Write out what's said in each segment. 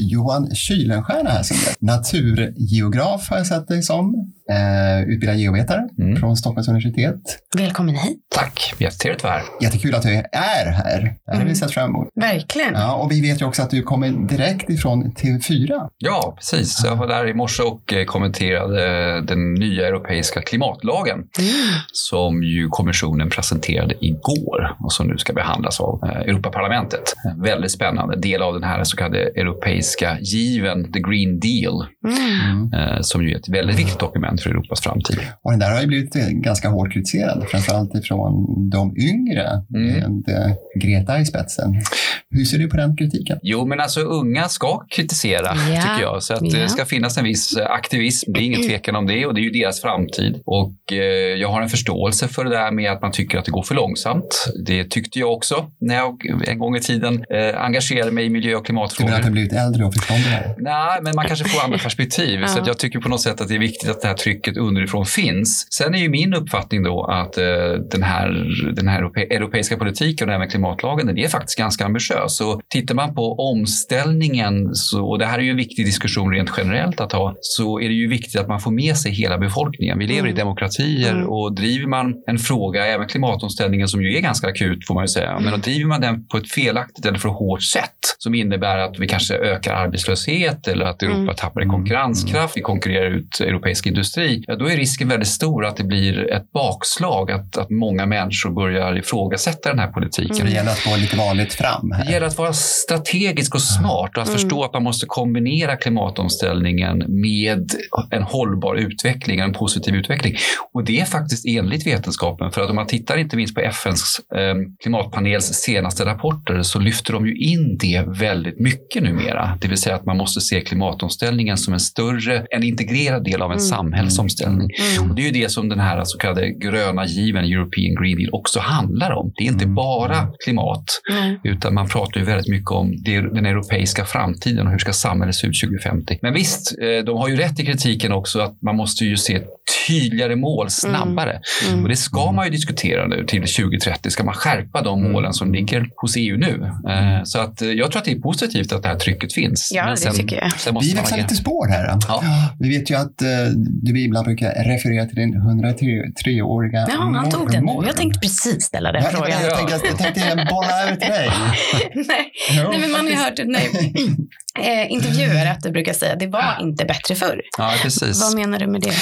Johan Kylenstierna här som naturgeograf har jag sett dig som. Eh, utbildad geovetare mm. från Stockholms universitet. Välkommen hit. Tack, jättetrevligt att vara här. Jättekul att du är här. Det har vi mm. sett fram emot. Verkligen. Ja, och vi vet ju också att du kommer direkt ifrån TV4. Ja, precis. Jag var där i morse och eh, kommenterade den nya europeiska klimatlagen mm. som ju kommissionen presenterade igår och som nu ska behandlas av eh, Europaparlamentet. En väldigt spännande del av den här så kallade europeiska given, the Green Deal, mm. Eh, som ju är ett väldigt viktigt dokument för Europas framtid. Och den där har ju blivit ganska hårt kritiserad, framförallt ifrån de yngre mm. med Greta i spetsen. Hur ser du på den kritiken? Jo, men alltså unga ska kritisera, yeah. tycker jag. Så att yeah. det ska finnas en viss aktivism, det är ingen tvekan om det och det är ju deras framtid. Och eh, jag har en förståelse för det där med att man tycker att det går för långsamt. Det tyckte jag också när jag en gång i tiden eh, engagerade mig i miljö och klimatfrågor. Du menar att du blivit äldre och förståndigare? Nej, men man kanske får andra perspektiv. Så jag tycker på något sätt att det är viktigt att det här trycket underifrån finns. Sen är ju min uppfattning då att eh, den här, den här europeiska politiken och även klimatlagen, den är faktiskt ganska ambitiös. Så tittar man på omställningen, så, och det här är ju en viktig diskussion rent generellt att ha, så är det ju viktigt att man får med sig hela befolkningen. Vi lever mm. i demokratier mm. och driver man en fråga, även klimatomställningen som ju är ganska akut får man ju säga, mm. men då driver man den på ett felaktigt eller för hårt sätt som innebär att vi kanske ökar arbetslöshet eller att Europa mm. tappar i konkurrenskraft, vi konkurrerar ut europeisk industri, ja, då är risken väldigt stor att det blir ett bakslag, att, att många människor börjar ifrågasätta den här politiken. Så det gäller att gå lite vanligt fram? Här. Det gäller att vara strategisk och smart och att mm. förstå att man måste kombinera klimatomställningen med en hållbar utveckling, en positiv utveckling. Och det är faktiskt enligt vetenskapen, för att om man tittar inte minst på FNs eh, klimatpanels senaste rapporter så lyfter de ju in det väldigt mycket numera. Det vill säga att man måste se klimatomställningen som en större, en integrerad del av en mm. samhällsomställning. Mm. Och det är ju det som den här så kallade gröna given, European Green Deal, också handlar om. Det är inte mm. bara klimat, utan man pratar ju väldigt mycket om den europeiska framtiden och hur ska samhället se ut 2050. Men visst, eh, de har ju rätt i kritiken också att man måste ju se tydligare mål mm. snabbare. Mm. Och det ska man ju diskutera nu till 2030. Ska man skärpa de mm. målen som ligger hos EU nu? Eh, så att eh, jag tror att det är positivt att det här trycket finns. Ja, Men sen, det tycker jag. vi växlar lite spår här. Ja. Vi vet ju att uh, du ibland brukar referera till din 103-åriga Ja, han tog den. Jag tänkte precis ställa den frågan. Jag, jag, tänkte, jag tänkte bolla över till dig. nej. nej, men man har ju hört nej. eh, intervjuer att du brukar säga det var inte bättre förr. Ja, precis. Vad menar du med det?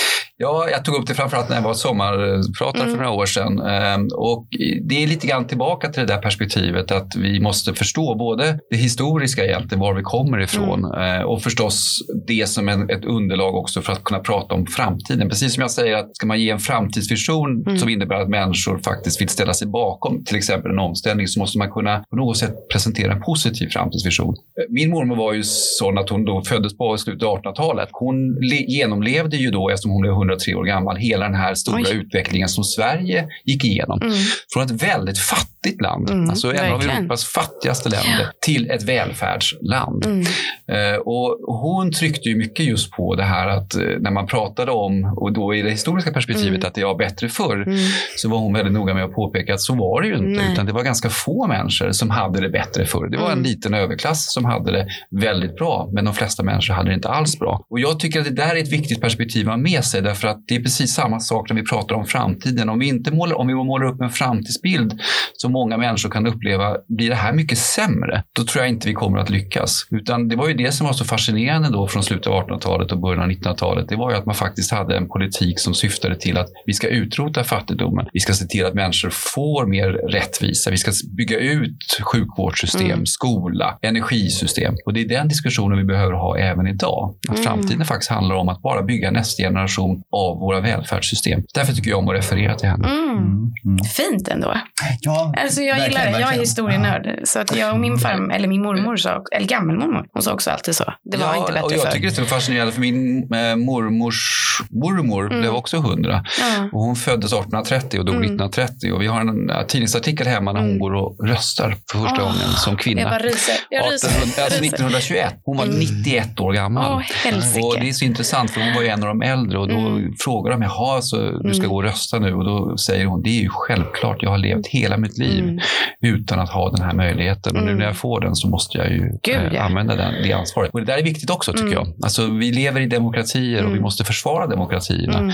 Ja, jag tog upp det framförallt när jag var sommarpratare mm. för några år sedan. Ehm, och det är lite grann tillbaka till det där perspektivet att vi måste förstå både det historiska egentligen, var vi kommer ifrån mm. Eh, och förstås det som en, ett underlag också för att kunna prata om framtiden. Precis som jag säger att ska man ge en framtidsvision mm. som innebär att människor faktiskt vill ställa sig bakom till exempel en omställning så måste man kunna på något sätt presentera en positiv framtidsvision. Min mormor var ju sån att hon då föddes på slutet av 1800-talet. Hon genomlevde ju då, eftersom hon är 103 år gammal, hela den här stora Oj. utvecklingen som Sverige gick igenom. Mm. Från ett väldigt fattigt land, mm, alltså en av Europas fattigaste länder, ja. till ett välfärdsland. Mm. Uh, och hon tryckte ju mycket just på det här att uh, när man pratade om, och då i det historiska perspektivet, mm. att det var bättre förr, mm. så var hon väldigt noga med att påpeka att så var det ju inte, Nej. utan det var ganska få människor som hade det bättre förr. Det var en mm. liten överklass som hade det väldigt bra, men de flesta människor hade det inte alls bra. Och jag tycker att det där är ett viktigt perspektiv att ha med sig, därför att det är precis samma sak när vi pratar om framtiden. Om vi, inte målar, om vi målar upp en framtidsbild som många människor kan uppleva, blir det här mycket sämre? Då tror jag inte vi kommer att lyckas. Utan det var ju det som var så fascinerande då från slutet av 1800-talet och början av 1900-talet. Det var ju att man faktiskt hade en politik som syftade till att vi ska utrota fattigdomen. Vi ska se till att människor får mer rättvisa. Vi ska bygga ut sjukvårdssystem, mm. skola, energisystem. Och det är den diskussionen vi behöver ha även idag. Att mm. framtiden faktiskt handlar om att bara bygga nästa generation av våra välfärdssystem. Därför tycker jag om att referera till henne. Mm. Mm. mm. Fint ändå. Ja, alltså jag gillar det. Jag är historienörd. Så att jag och min farm, eller min mormor sa, eller gammelmormor, hon sa också alltid så. Det var ja, inte bättre och Jag för. tycker det är fascinerande för min eh, mormors mormor mm. blev också 100. Ja. Och hon föddes 1830 och dog mm. 1930. Och vi har en uh, tidningsartikel hemma när hon mm. går och röstar för första oh, gången som kvinna. Jag bara ryser. Jag ryser. 1800, alltså 21. Hon var 91 år gammal. Helsike. och det är så intressant för hon var ju en av de äldre och då Mm. frågar de, jaha, så du ska Mm. gå och rösta nu? Och då säger hon, det är ju självklart, jag har levt hela mitt liv Mm. utan att ha den här möjligheten. Och nu Mm. när jag får den så måste jag ju Gud, eh, ja. använda den, det ansvaret. Och det där är viktigt också tycker Mm. jag. Alltså, vi lever i demokratier och vi Mm. måste försvara demokratierna. Mm.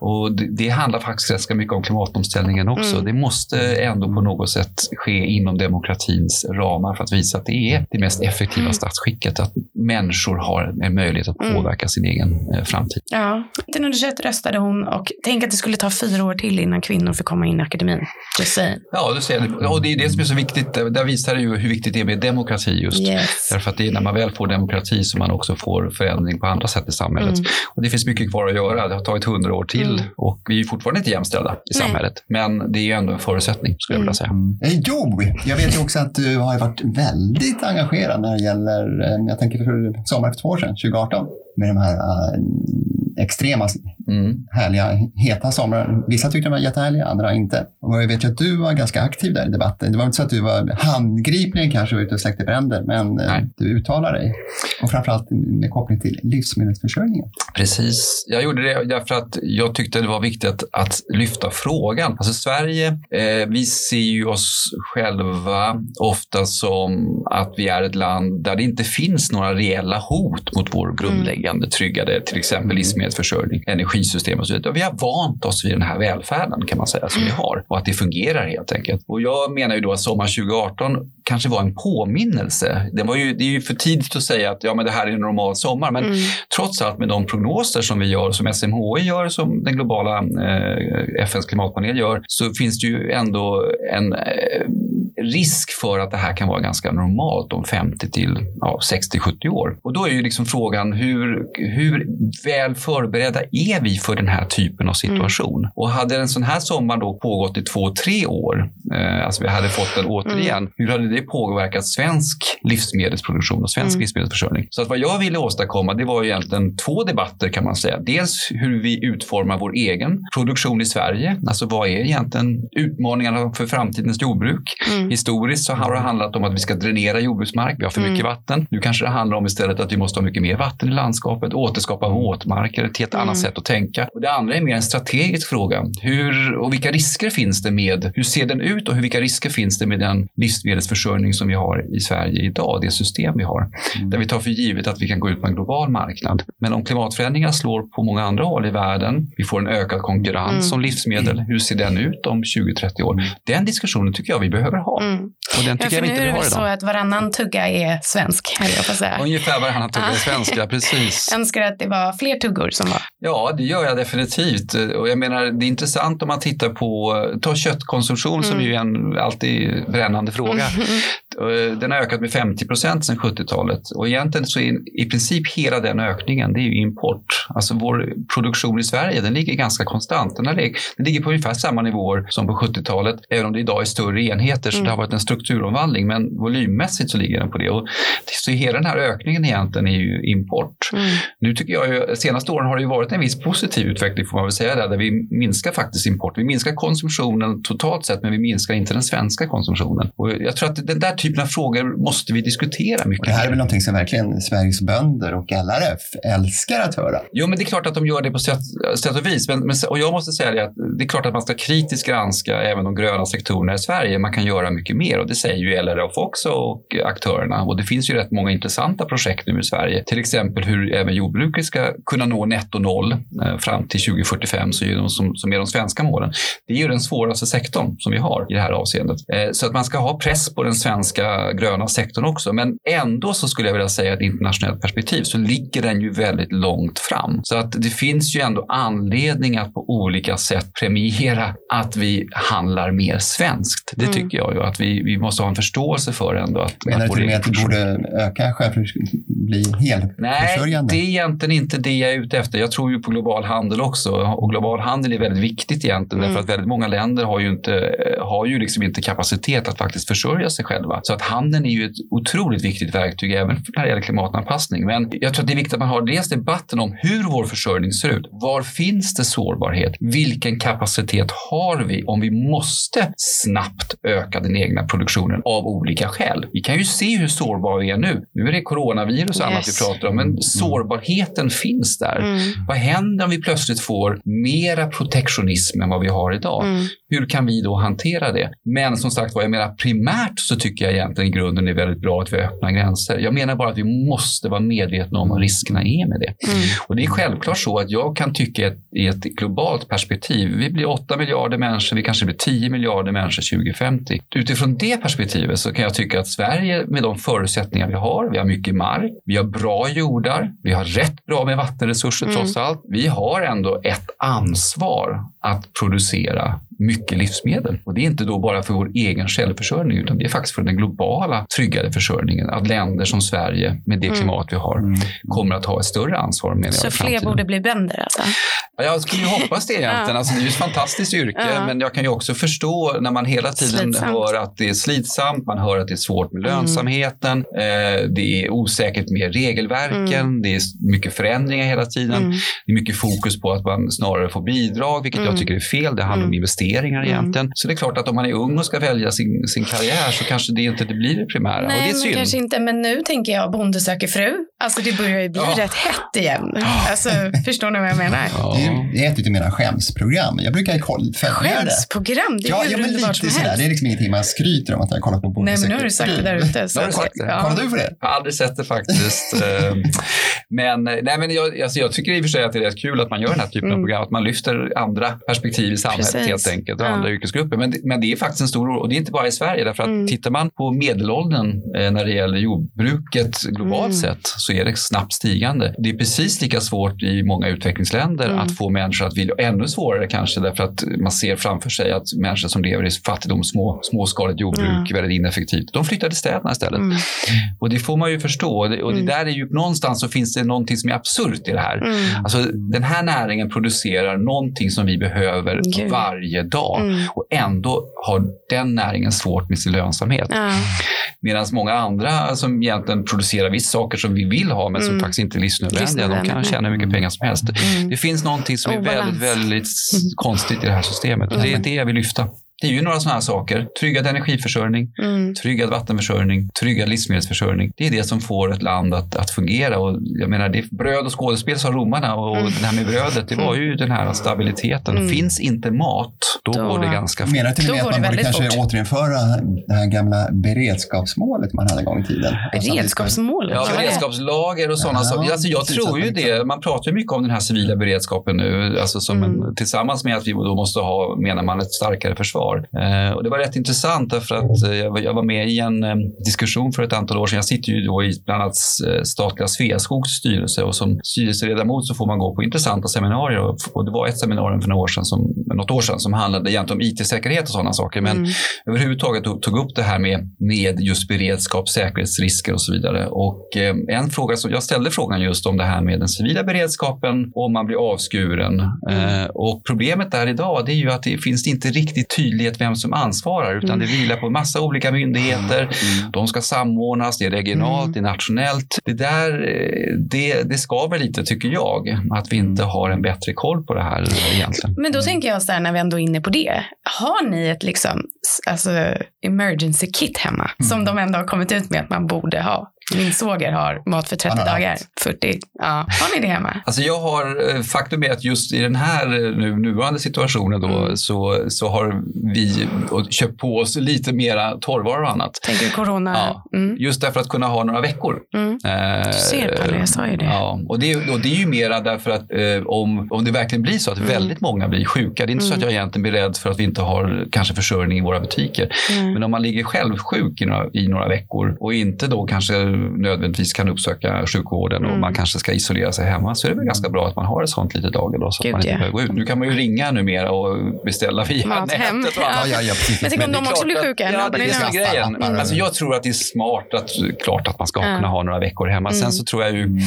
Och det, det handlar faktiskt ganska mycket om klimatomställningen också. Mm. Det måste ändå på något sätt ske inom demokratins ramar för att visa att det är det mest effektiva Mm. Statsskicket. Att människor har en möjlighet att Mm. påverka sin egen eh, framtid. Ja, 1921 röstade hon och tänk att det skulle ta fyra år till innan kvinnor fick komma in i akademin. Just saying. Ja, du ser det. Och det är det som är så viktigt. Där visar det ju hur viktigt det är med demokrati just. Yes. Därför att det är när man väl får demokrati som man också får förändring på andra sätt i samhället. Mm. Och det finns mycket kvar att göra. Det har tagit hundra år till Mm. och vi är fortfarande inte jämställda i Nej. samhället. Men det är ju ändå en förutsättning, skulle jag vilja säga. Eh, Jo, jag vet ju också att du har varit väldigt engagerad när det gäller, Eh, jag tänker för sommaren för två år sedan, 2018, med de här eh, extrema, Mm. härliga, heta somrarna. Vissa tyckte de var jättehärliga, andra inte. Och jag vet ju att du var ganska aktiv där i debatten. Det var inte så att du var handgripligen kanske ute och släckte bränder, men eh, Nej. du uttalar dig. Och framförallt med koppling till livsmedelsförsörjningen. Precis. Jag gjorde det därför att jag tyckte det var viktigt att, att lyfta frågan. Alltså Sverige, eh, vi ser ju oss själva ofta som att vi är ett land där det inte finns några reella hot mot vår grundläggande tryggade, till exempel livsmedelsförsörjning, energisystem och så vidare. Vi har vant oss vid den här välfärden kan man säga som vi har och att det fungerar helt enkelt. Och jag menar ju då att sommar 2018 kanske var en påminnelse. Det, var ju, det är ju för tidigt att säga att ja, men det här är en normal sommar, men Mm. trots allt med de prognoser som vi gör, som SMHI gör, som den globala eh, FNs klimatpanel gör, så finns det ju ändå en eh, risk för att det här kan vara ganska normalt om 50 till ja, 60-70 år. Och då är ju liksom frågan hur, hur väl förberedda är vi för den här typen av situation? Och hade en sån här sommar då pågått i två, tre år, eh, alltså vi hade fått den återigen, hur hade det påverkat svensk livsmedelsproduktion och svensk Mm. livsmedelsförsörjning? Så att vad jag ville åstadkomma, det var ju egentligen två debatter kan man säga. Dels hur vi utformar vår egen produktion i Sverige. Alltså vad är egentligen utmaningarna för framtidens jordbruk? Mm. Historiskt så har det handlat om att vi ska dränera jordbruksmark. Vi har för Mm. mycket vatten. Nu kanske det handlar om istället att vi måste ha mycket mer vatten i landskapet, återskapa våtmarker, ett helt Mm. annat sätt att tänka. Och det andra är mer en strategisk fråga. Hur, och vilka risker finns det med, hur ser den ut och hur, vilka risker finns det med den livsmedelsförsörjning som vi har i Sverige idag, det system vi har. Där vi tar för givet att vi kan gå ut på en global marknad. Men om klimatförändringar slår på många andra håll i världen, vi får en ökad konkurrens Mm. som livsmedel, hur ser den ut om 20-30 år? Den diskussionen tycker jag vi behöver ha. Mm. Och den Ja, tycker för jag nu inte är vi det har väl så idag. att varannan tugga är svensk, jag säga. Ungefär varannan tugga är svenska, precis. Önskar att det var fler tuggor som var. Ja, det gör jag definitivt. Och jag menar, det är intressant om man tittar på, ta köttkonsumtion som Mm. ju är en alltid brännande fråga. Eh, Den har ökat med 50 procent sedan 70-talet och egentligen så är i princip hela den ökningen det är ju import. Alltså vår produktion i Sverige den ligger ganska konstant. Den, har den ligger på ungefär samma nivåer som på 70-talet även om det idag är större enheter så Mm. det har varit en strukturomvandling men volymmässigt så ligger den på det. Och så hela den här ökningen egentligen är ju import. Mm. Nu tycker jag ju, senaste åren har det ju varit en viss positiv utveckling får man väl säga där, där vi minskar faktiskt import. Vi minskar konsumtionen totalt sett men vi minskar inte den svenska konsumtionen. Och jag tror att den där typen av frågor måste vi diskutera Och mycket det här är väl någonting som verkligen Sveriges bönder och LRF älskar att höra. Jo, men det är klart att de gör det på sätt, sätt och vis. Men, men, och jag måste säga det att det är klart att man ska kritiskt granska även de gröna sektorerna i Sverige. Man kan göra mycket mer och det säger ju LRF också och aktörerna. Och det finns ju rätt många intressanta projekt nu i Sverige. Till exempel hur även jordbruket ska kunna nå netto noll eh, fram till 2045 så är de som, som är de svenska målen. Det är ju den svåraste sektorn som vi har i det här avseendet. Eh, så att man ska ha press på den svenska gröna sektorn också. Men ändå så skulle jag vilja säga att i ett internationellt perspektiv så ligger den ju väldigt långt fram. Så att det finns ju ändå anledning att på olika sätt premiera att vi handlar mer svenskt. Det Mm. tycker jag ju att vi, vi måste ha en förståelse för ändå. Att, Menar att du med att produktion- borde öka självförs- bli helförsörjande? Nej, det är egentligen inte det jag är ute efter. Jag tror ju på global handel också och global handel är väldigt viktigt egentligen mm. därför att väldigt många länder har ju inte, har ju liksom inte kapacitet att faktiskt försörja sig själva. Så att handeln är ju ett otroligt viktigt verktyg även när det gäller klimatanpassning. Men jag tror att det är viktigt att man har dels debatten om hur vår försörjning ser ut. Var finns det sårbarhet? Vilken kapacitet har vi om vi måste snabbt öka den egna produktionen av olika skäl? Vi kan ju se hur sårbara vi är nu. Nu är det coronavirus och yes. annat vi pratar om, men sårbarheten finns där. Mm. Vad händer om vi plötsligt får mera protektionism än vad vi har idag? Mm. Hur kan vi då hantera det? Men som sagt var, jag menar primärt så tycker jag egentligen i grunden är väldigt bra att vi öppnar gränser. Jag menar bara att vi måste vara medvetna om vad riskerna är med det. Mm. Och det är självklart så att jag kan tycka att i ett globalt perspektiv, vi blir 8 miljarder människor, vi kanske blir 10 miljarder människor 2050. Utifrån det perspektivet så kan jag tycka att Sverige med de förutsättningar vi har, vi har mycket mark, vi har bra jordar, vi har rätt bra med vattenresurser mm. trots allt. Vi har ändå ett ansvar att producera mycket livsmedel. Och det är inte då bara för vår egen självförsörjning utan det är faktiskt för den globala tryggade försörjningen. Att länder som Sverige med det mm. klimat vi har mm. kommer att ha ett större ansvar. Menar Så jag, fler borde bli bönder alltså? Ja, jag skulle ju hoppas det egentligen. alltså, det är ju ett fantastiskt yrke ja. men jag kan ju också förstå när man hela tiden slitsamt. hör att det är slitsamt, man hör att det är svårt med mm. lönsamheten, mm. eh, det är osäkert med regelverken, mm. det är mycket förändringar hela tiden. Mm. Det är mycket fokus på att man snarare får bidrag, vilket jag tycker är fel. Det handlar om investeringar investeringar mm. egentligen. Så det är klart att om man är ung och ska välja sin, sin karriär så kanske det inte det blir det primära. Nej, och det är synd. kanske inte. Men nu tänker jag Bonde söker fru. Alltså det börjar ju bli ja. rätt hett igen. Alltså, förstår ni vad jag menar? Ja. Det är ett av mina skämsprogram. Jag brukar följa det. Skämsprogram? Det är ja, ja, men lite som sådär. Det är liksom ingenting man skryter om att jag har kollat på Bonde Nej, men nu har du sagt det där ute. Så. Har? Ja. Kollar du på det? Jag har aldrig sett det faktiskt. Ehm, men nej, men jag, alltså, jag tycker i och för sig att det är rätt kul att man gör den här typen mm. av program. Att man lyfter andra perspektiv i samhället Precis. helt enkelt. Och andra yrkesgrupper. Men, men det är faktiskt en stor oro och det är inte bara i Sverige. Därför att mm. tittar man på medelåldern eh, när det gäller jordbruket globalt mm. sett så är det snabbt stigande. Det är precis lika svårt i många utvecklingsländer mm. att få människor att vilja, ännu svårare kanske därför att man ser framför sig att människor som lever i fattigdom, små, småskaligt jordbruk, väldigt ineffektivt, de flyttar till städerna istället. Mm. Och det får man ju förstå. Och det, och det mm. där är ju någonstans så finns det någonting som är absurt i det här. Mm. Alltså, den här näringen producerar någonting som vi behöver Gud. varje dag. Mm. Och ändå har den näringen svårt med sin lönsamhet. Ja. Medan många andra som egentligen producerar vissa saker som vi vill ha men som mm. faktiskt inte är livsnödvändiga, de kan tjäna hur mycket pengar som helst. Mm. Det finns någonting som är väldigt, väldigt konstigt i det här systemet och det är det jag vill lyfta. Det är ju några sådana här saker. Tryggad energiförsörjning, mm. tryggad vattenförsörjning, tryggad livsmedelsförsörjning. Det är det som får ett land att, att fungera. Och jag menar, det är bröd och skådespel sa romarna och mm. det här med brödet, det var ju den här stabiliteten. Mm. Finns inte mat, då, då går det ganska fort. Menar till och med att man borde kanske fort. återinföra det här gamla beredskapsmålet man hade en gång i tiden? Beredskapsmålet? Ja, beredskapslager och sådana saker. Alltså, jag tror ju det. Man pratar ju mycket om den här civila beredskapen nu, alltså som en, mm. tillsammans med att vi då måste ha, menar man, ett starkare försvar kvar. Eh, och det var rätt intressant därför att eh, jag var med i en eh, diskussion för ett antal år sedan. Jag sitter ju då i bland annat statliga Sveaskogs styrelse och som styrelseledamot så får man gå på intressanta seminarier. Och det var ett seminarium för några år sedan som, något år sedan som handlade egentligen om IT-säkerhet och sådana saker. Men mm. överhuvudtaget tog, tog upp det här med, med just beredskap, säkerhetsrisker och så vidare. Och en fråga som jag ställde frågan just om det här med den civila beredskapen om man blir avskuren. Mm. och problemet där idag det är ju att det finns inte riktigt tydligt tydlighet vem som ansvarar utan det mm. vilar på massa olika myndigheter. Mm. De ska samordnas, det är regionalt, mm. det är nationellt. Det där, eh, det, det skaver lite tycker jag, att vi inte har en bättre koll på det här egentligen. Men då tänker jag så här när vi ändå är inne på det. Har ni ett liksom, alltså, emergency kit hemma mm. som de ändå har kommit ut med att man borde ha? Min svåger har mat för 30 dagar, 40. Ja. Har ni det hemma? Alltså jag har, eh, faktum är att just i den här eh, nu, nuvarande situationen då, mm. så, så har vi köpt på oss lite mera torrvaror och annat. Tänker corona? Ja, mm. Just därför att kunna ha några veckor. Mm. Eh, du ser Palle, jag sa ju det. Ja, och det, och det är ju mera därför att eh, om, om det verkligen blir så att mm. väldigt många blir sjuka, det är inte så att mm. jag egentligen blir rädd för att vi inte har kanske försörjning i våra butiker. Men om man ligger själv sjuk i några, i några veckor och inte då kanske nödvändigtvis kan uppsöka sjukvården och Mm. man kanske ska isolera sig hemma så är det väl ganska bra att man har ett sånt litet lager då, så Gud, att man inte ja. behöver gå ut. Nu kan man ju ringa numera och beställa via Mat nätet. hem. och annat. Ja, ja, ja, precis. Men tänk om de också blir sjuka. Ja, det är det grejen. Mm. Alltså, jag tror att det är smart att, klart att man ska kunna ha några veckor hemma. Sen Mm. så tror jag ju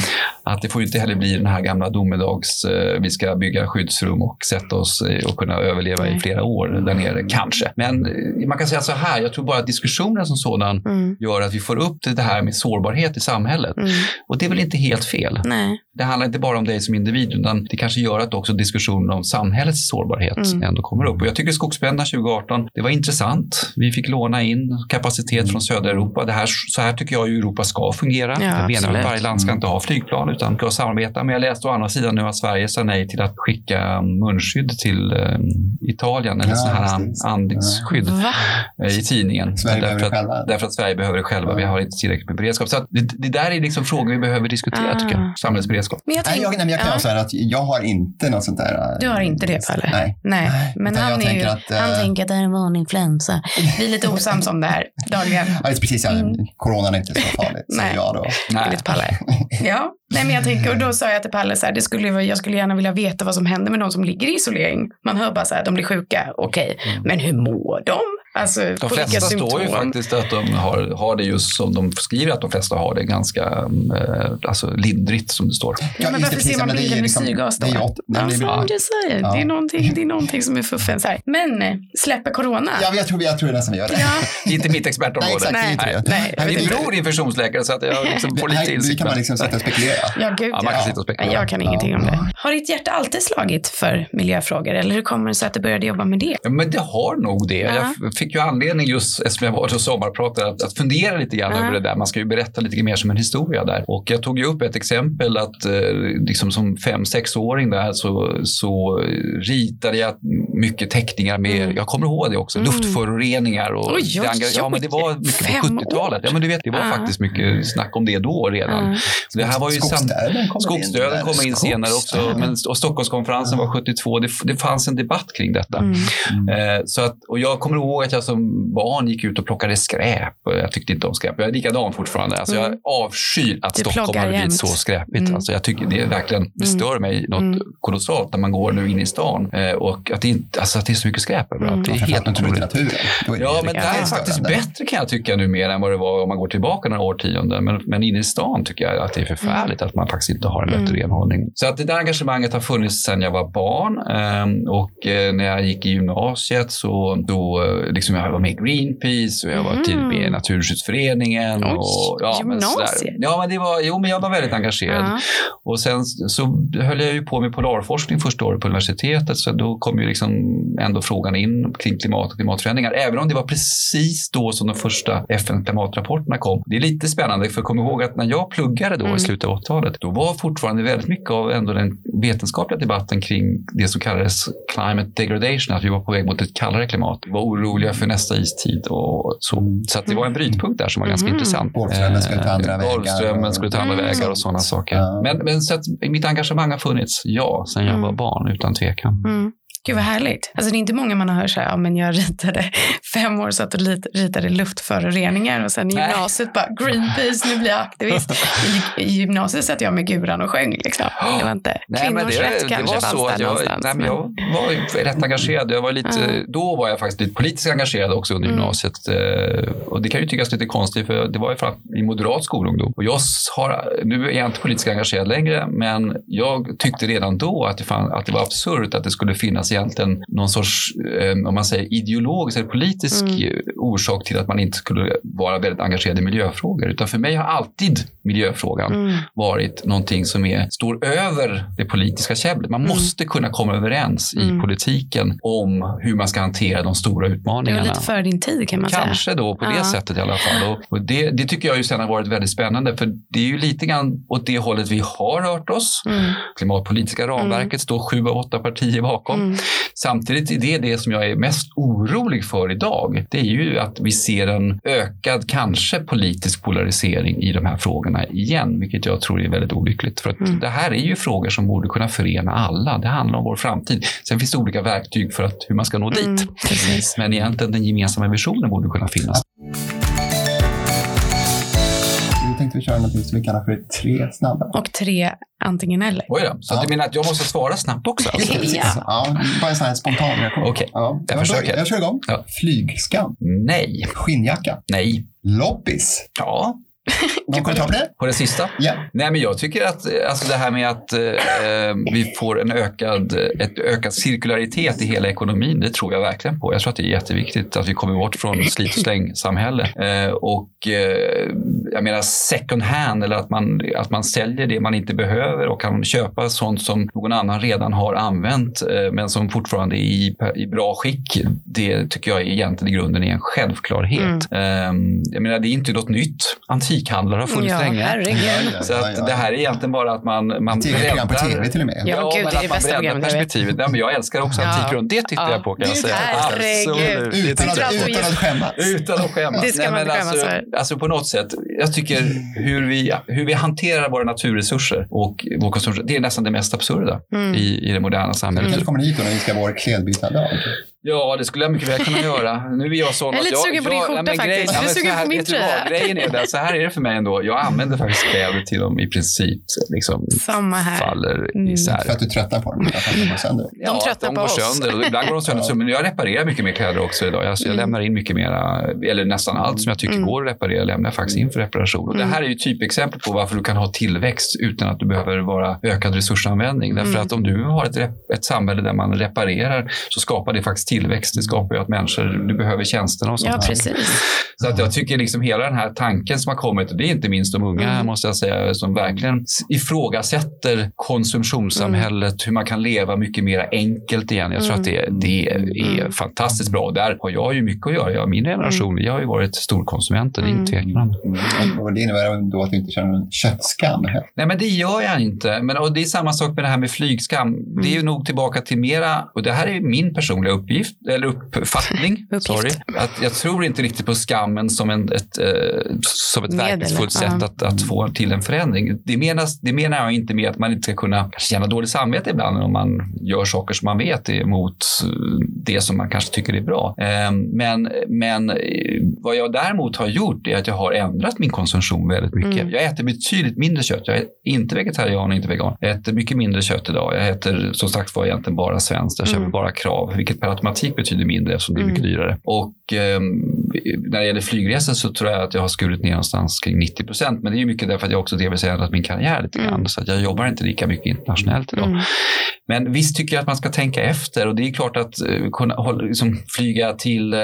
att det får ju inte heller bli den här gamla domedags, eh, vi ska bygga skyddsrum och sätta oss och kunna överleva i Nej. flera år där nere, kanske. Men eh, man kan säga så här, jag tror bara att diskussionen som sådan Mm. gör att vi får upp det här med sårbarhet i samhället. Mm. Och det är väl inte helt fel. Nej. Det handlar inte bara om dig som individ, utan det kanske gör att också diskussionen om samhällets sårbarhet Mm. ändå kommer upp. Och jag tycker skogsbränderna 2018, det var intressant. Vi fick låna in kapacitet från södra Europa. Det här, så här tycker jag ju Europa ska fungera. Ja, jag menar att varje land ska inte ha flygplan utan ska samarbeta. Men jag läste å andra sidan nu att Sverige sa nej till att skicka munskydd till eh, Italien, eller Ja, sådana här andningsskydd Va? eh, i tidningen. Därför, att, därför att Sverige behöver det själva. Vi har inte tillräckligt med beredskap. Så att det, det där är liksom frågor vi behöver diskutera, Ah. tycker jag. Samhällsberedskap. Men jag Nej, tänk- jag, nej, men jag kan Ja. säga att jag har inte något sånt där. Du har inte det, Palle? Nej. Nej, Nej, men utan han, jag är ju, tänker att, han eh, tänker att det är en vanlig influensa. Vi är lite osams om det här dagligen. Ja, det är precis, ja, Mm. Coronan är inte så farligt, Nej. säger jag då. Nej. Enligt Palle. Ja, nej men jag tänker, och då sa jag till Palle så här, det skulle, jag skulle gärna vilja veta vad som händer med de som ligger i isolering. Man hör bara så här, de blir sjuka, okej, men hur mår de? Alltså, De flesta symptom? står ju faktiskt att de har, har det just som de skriver att de flesta har det ganska eh, alltså lindrigt som det står. Ja, men varför precis, ser man men det är blinkande liksom- syrgas då? det är nej, säger, Ja. det, någonting, det är någonting som är fuffens här. Men eh, släpper corona? Ja, jag tror, jag tror nästan vi gör det. Ja, Det är inte mitt Nej, expertområde. exakt. nej, jag vet Min inte. bror är infektionsläkare så att jag liksom får lite nu insikt. kan man liksom sitta och spekulera. ja gud Ja, man kan ja. sitta och Nej, spekulera. Jag kan ingenting om det. Har ditt hjärta alltid slagit för miljöfrågor eller hur kommer det sig att du började jobba med det? Ja, Men det har nog det. Fick ju anledning just eftersom jag var och sommarpratade att, att fundera lite grann Ja. över det där. Man ska ju berätta lite mer som en historia där. Och jag tog ju upp ett exempel att eh, liksom som fem, sexåring där så, så ritade jag mycket teckningar med, Mm. jag kommer ihåg det också, Mm. luftföroreningar. Och Oj, oj, det enga- ja, men det var mycket Fem på 70-talet. Ja, men du vet, det var Ja. faktiskt mycket snack om det då redan. Ja. Så det här var ju Skogsdöden kommer Skogsdöden in. kom in senare också. Men, och Stockholmskonferensen var 72. Det, det fanns en debatt kring detta. Mm. Eh, så att, och jag kommer ihåg att jag som barn gick ut och plockade skräp. Och Jag tyckte inte om skräp. Jag är likadan fortfarande. Alltså Mm. Jag avskyr att Du Stockholm har blivit så skräpigt. Mm. Alltså jag tycker det är verkligen det stör mig något Mm. kolossalt när man går nu in i stan. Eh, och att det, inte, alltså att det är så mycket skräp överallt. Mm. Det är helt otroligt. är Ja, men det är faktiskt bättre kan jag tycka numera än vad det var om man går tillbaka några årtionden. Men, men inne i stan tycker jag att det är förfärligt att man faktiskt inte har en bättre Mm. renhållning. Så att det där engagemanget har funnits sedan jag var barn. Ehm, och eh, när jag gick i gymnasiet så då, eh, liksom jag var med i Greenpeace och jag var Mhm. tidigt med i Naturskyddsföreningen. Oj, och, ja, men gymnasiet? sådär. ja, men det var, jo, men jag var väldigt engagerad. Ja. Och sen så höll jag ju på med polarforskning första året på universitetet. Så då kom ju liksom ändå frågan in kring klimat och klimatförändringar. Även om det var precis då som de första FN-klimatrapporterna kom. Det är lite spännande för kom ihåg att när jag pluggade då Mm. i slutet av 80-talet. Då var fortfarande väldigt mycket av ändå den vetenskapliga debatten kring det som kallades climate degradation. Att vi var på väg mot ett kallare klimat. Vi var oroliga för nästa istid och så. Mm. Så att det var en brytpunkt där som var ganska Mhm. intressant. Golfströmmen skulle ta andra Eh, vägar Golfströmmen och- skulle ta andra Mm. vägar och sådana saker. Ja. Men, men så att mitt engagemang har funnits, ja, sen jag Mm. var barn utan tvekan. Mm. Gud vad härligt. Alltså det är inte många man hör så här, ja men jag ritade fem år satt och lit- ritade luftföroreningar och sen i gymnasiet bara Greenpeace, nu blir jag aktivist. I, I gymnasiet satt jag med guran och sjöng liksom. Det var inte Nej, men kvinnors det, rätt det kanske var fanns så där att jag, någonstans. nej, men jag var rätt engagerad. Jag var lite, Ja. Då var jag faktiskt lite politiskt engagerad också under Mm. gymnasiet. Eh, Och det kan ju tyckas lite konstigt för det var ju att i moderat skolungdom. Och jag har, nu är jag inte politiskt engagerad längre men jag tyckte redan då att det, fann, att det var absurt att det skulle finnas egentligen någon sorts, eh, om man säger ideologisk eller politisk Mm. orsak till att man inte skulle vara väldigt engagerad i miljöfrågor. Utan för mig har alltid miljöfrågan Mm. varit någonting som är, står över det politiska käbblet. Man Mm. måste kunna komma överens Mm. i politiken om hur man ska hantera de stora Det utmaningarna. var lite för din tid kan man säga. Kanske då på det Ja. sättet i alla fall. Och, och det, det tycker jag ju sen har varit väldigt spännande för det är ju lite grann åt det hållet vi har rört oss. Mm. Klimatpolitiska ramverket står sju av åtta partier bakom. Mm. Samtidigt är det det som jag är mest orolig för idag. Det är ju att vi ser en ökad, kanske politisk polarisering i de här frågorna igen, vilket jag tror är väldigt olyckligt. För att Mm. det här är ju frågor som borde kunna förena alla. Det handlar om vår framtid. Sen finns det olika verktyg för att, hur man ska nå dit. Mm, precis. Men egentligen den gemensamma visionen borde kunna finnas. Tänkte vi köra något som vi kallar för tre snabba. Och tre antingen eller. Oj då, så Ja. du menar att jag måste svara snabbt också? Alltså? Precis. Ja. Ja, bara en sån här spontan reaktion. Okej. Ja, Jag då- försöker. Jag kör igång. Ja. Flygskam. Nej. Skinnjacka. Nej. Loppis. Ja, Någon kommentar på det? på det sista? Ja. Nej, men jag tycker att alltså det här med att eh, vi får en ökad, ett ökad cirkularitet i hela ekonomin, det tror jag verkligen på. Jag tror att det är jätteviktigt att vi kommer bort från slit och släng-samhälle. Eh, och eh, jag menar second hand, eller att man, att man säljer det man inte behöver och kan köpa sånt som någon annan redan har använt, eh, men som fortfarande är i, i bra skick. Det tycker jag egentligen i grunden är en självklarhet. Eh, jag menar, det är inte något nytt. Antikhandlare har funnits Ja, länge. herregud. Så att det här är egentligen bara att man, man Tv-program på tv till och med. Ja, gud, men det är man bästa breddar programmet perspektivet. Nej, men jag älskar också Ja. antikrund. Det tittar Ja. jag på kan jag säga. Herregud. Det Utan att, utan att skämmas. Utan att skämmas. Det ska man inte skämmas alltså, alltså på något sätt, jag tycker hur vi, hur vi hanterar våra naturresurser och vår konsumtion, det är nästan det mest absurda Mm. i, i det moderna samhället. kanske kommer hit då när vi ska ha vår klädbytardag. Ja, det skulle jag mycket väl kunna göra. Nu är jag sån Jag är att lite jag, sugen på din skjorta faktiskt. ja, Du är sugen så här, på min tröja. Grejen är det, så här är det för mig ändå. Jag använder faktiskt kläder till de i princip liksom Samma här. faller Mm. isär. För att du tröttnar på dem. Att de går sönder. Ja, tröttnar de på går oss. sönder. Och ibland går de sönder. Ja. Men jag reparerar mycket mer kläder också idag. Alltså jag Mm. lämnar in mycket mera, eller nästan allt som jag tycker Mm. går att reparera lämnar jag faktiskt in för reparation. Och Mm. Det här är ju typexempel på varför du kan ha tillväxt utan att du behöver vara ökad resursanvändning. Därför Mm. att om du har ett, ett samhälle där man reparerar så skapar det faktiskt tillväxt. Det skapar ju att människor, du behöver tjänsterna och sånt. Ja, här. precis. Så att jag tycker liksom hela den här tanken som har kommit, och det är inte minst de unga Mm. måste jag säga, som verkligen ifrågasätter konsumtionssamhället, hur man kan leva mycket mer enkelt igen. Jag tror Mm. att det, det är Mm. fantastiskt bra. Där har jag ju mycket att göra. Jag, min generation, vi har ju varit storkonsumenter, det är Mm. ingen tvekan. Och det innebär då att du inte känner någon köttskam. Nej, men det gör jag inte. Men, och det är samma sak med det här med flygskam. Det är ju nog tillbaka till mera, och det här är min personliga uppgift, eller uppfattning. Uppgift. sorry. Att jag tror inte riktigt på skammen som, en, ett, eh, som ett Medel, verkningsfullt ja. sätt att, att få till en förändring. Det, menas, det menar jag inte med att man inte ska kunna känna dåligt samvete ibland om man gör saker som man vet är emot eh, det som man kanske tycker är bra. Eh, Men, men eh, vad jag däremot har gjort är att jag har ändrat min konsumtion väldigt mycket. Mm. Jag äter betydligt mindre kött. Jag är inte vegetarian och inte vegan. Jag äter mycket mindre kött idag. Jag äter som sagt var egentligen bara svenskt. Jag köper Mm. bara krav, vilket per automatik betyder mindre eftersom det är Mm. mycket dyrare. Och ehm, när det gäller flygresor så tror jag att jag har skurit ner någonstans kring 90 procent. Men det är ju mycket därför att jag också delvis har ändrat min karriär lite grann. Mm. Så att jag jobbar inte lika mycket internationellt idag. Mm. Men visst tycker jag att man ska tänka efter och det är klart att eh, kunna liksom, flyga till eh,